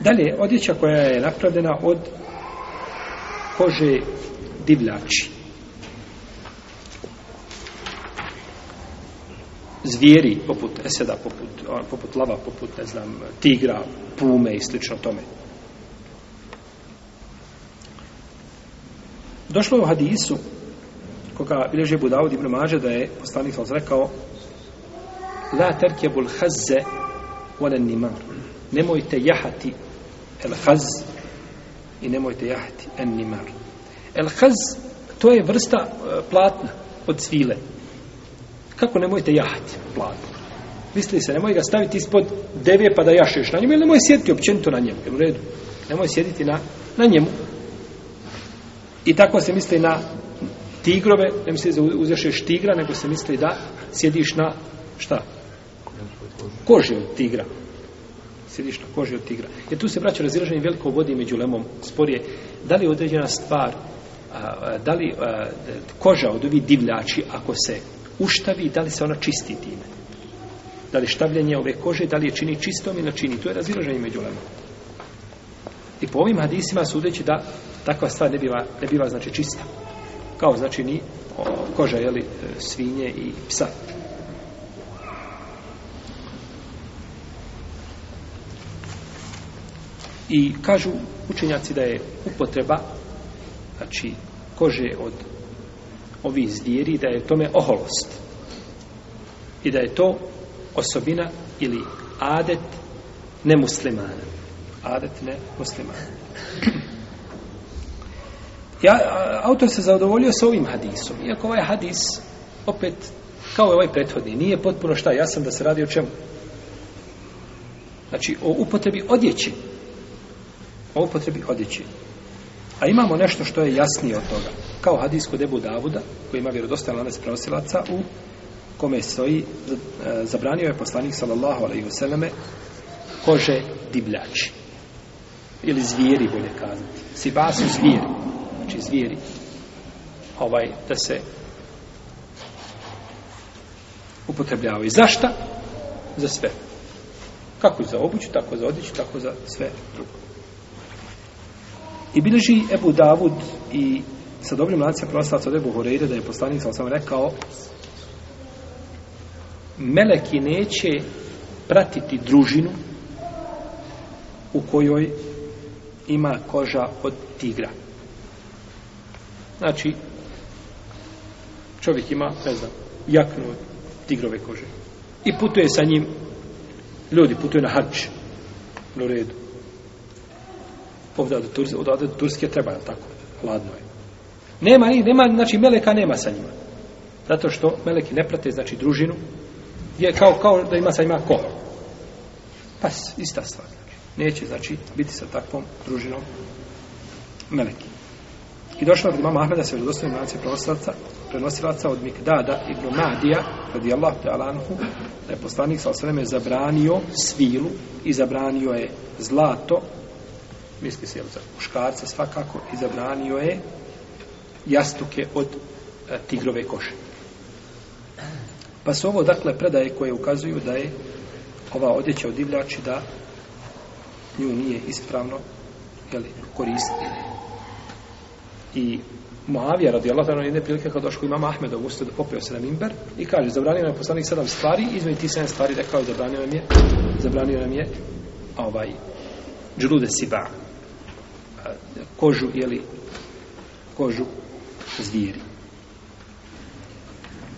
Dalje, odjeća koja je napravljena od kože divljači. Zvijeri, poput eseda, poput, poput lava, poput, ne znam, tigra, pume i slično tome. Došlo je u hadisu, koga bilježe Budavud ibn Mađe, da je poslanik sam rekao La terkebul hazze volen nimar. Nemojte jahati el haz i nemojte jahati en nimar. El haz, to je vrsta e, platna od svile. Kako nemojte jahati platno? Misli se, nemoj ga staviti ispod deve pa da jašeš na njemu, ili nemoj sjediti općenito na njemu, jel u redu? Nemoj sjediti na, na njemu. I tako se misli na tigrove, ne misli da uzešeš tigra, nego se misli da sjediš na šta? Koži od tigra. Sjediš na koži od tigra. Jer tu se vraća razilaženje veliko vodi među lemom sporije. Da li određena stvar, a, da li a, koža od ovih divljači, ako se uštavi, da li se ona čisti time? Da li štavljanje ove kože, da li je čini čistom ili čini? To je razilaženje među lemom. I po ovim hadisima sudeći da takva stvar ne biva, ne biva znači čista. Kao znači ni o, koža jeli, e, svinje i psa. I kažu učenjaci da je upotreba znači kože od ovih zvijeri da je tome oholost. I da je to osobina ili adet nemuslimana. Adet ne muslimana. Ja, autor se zadovoljio sa ovim hadisom. Iako ovaj hadis, opet, kao i ovaj prethodni, nije potpuno šta jasan da se radi o čemu. Znači, o upotrebi odjeći. O upotrebi odjeće. A imamo nešto što je jasnije od toga. Kao hadis kod Ebu Davuda, koji ima vjerodostojan lanac prenosilaca, u kome stoji, e, zabranio je poslanik, sallallahu alaihi vseleme, kože divljači. Ili zvijeri, bolje kazati. Siba su zvijeri znači zvijeri ovaj da se upotrebljavaju. Zašta? Za sve. Kako za obuću, tako za odjeću, tako za sve drugo. I bilježi Ebu Davud i sa dobrim lancem proslaca od Ebu Horeire da je poslanik sam sam rekao meleki neće pratiti družinu u kojoj ima koža od tigra. Znači, čovjek ima, ne znam, jaknu od tigrove kože. I putuje sa njim, ljudi putuje na hač, u redu. Ovdje do, Turske, ovdje do Turske treba, je tako? Hladno je. Nema, nema, znači, meleka nema sa njima. Zato što meleki ne prate, znači, družinu, je kao, kao da ima sa njima ko. Pa, ista stvar. Znači. Neće, znači, biti sa takvom družinom meleki. I došlo od imama Ahmeda se vjerodostavim lance prenosilaca, prenosilaca od Mikdada ibn Madija, radijallahu ta'ala anhu, da je poslanik sa osvrame zabranio svilu i zabranio je zlato, misli se za muškarce svakako, i zabranio je jastuke od e, tigrove koše. Pa su ovo, dakle, predaje koje ukazuju da je ova odjeća od divljači da nju nije ispravno jeli, koristiti. I Moavija radi Allah ono jedne prilike kad došao imam Ahmed u ustadu popio se na mimber i kaže zabranio nam je poslanik sedam stvari između ti sedam stvari rekao zabranio nam je zabranio nam je ovaj džlude siba kožu jeli, kožu zvijeri.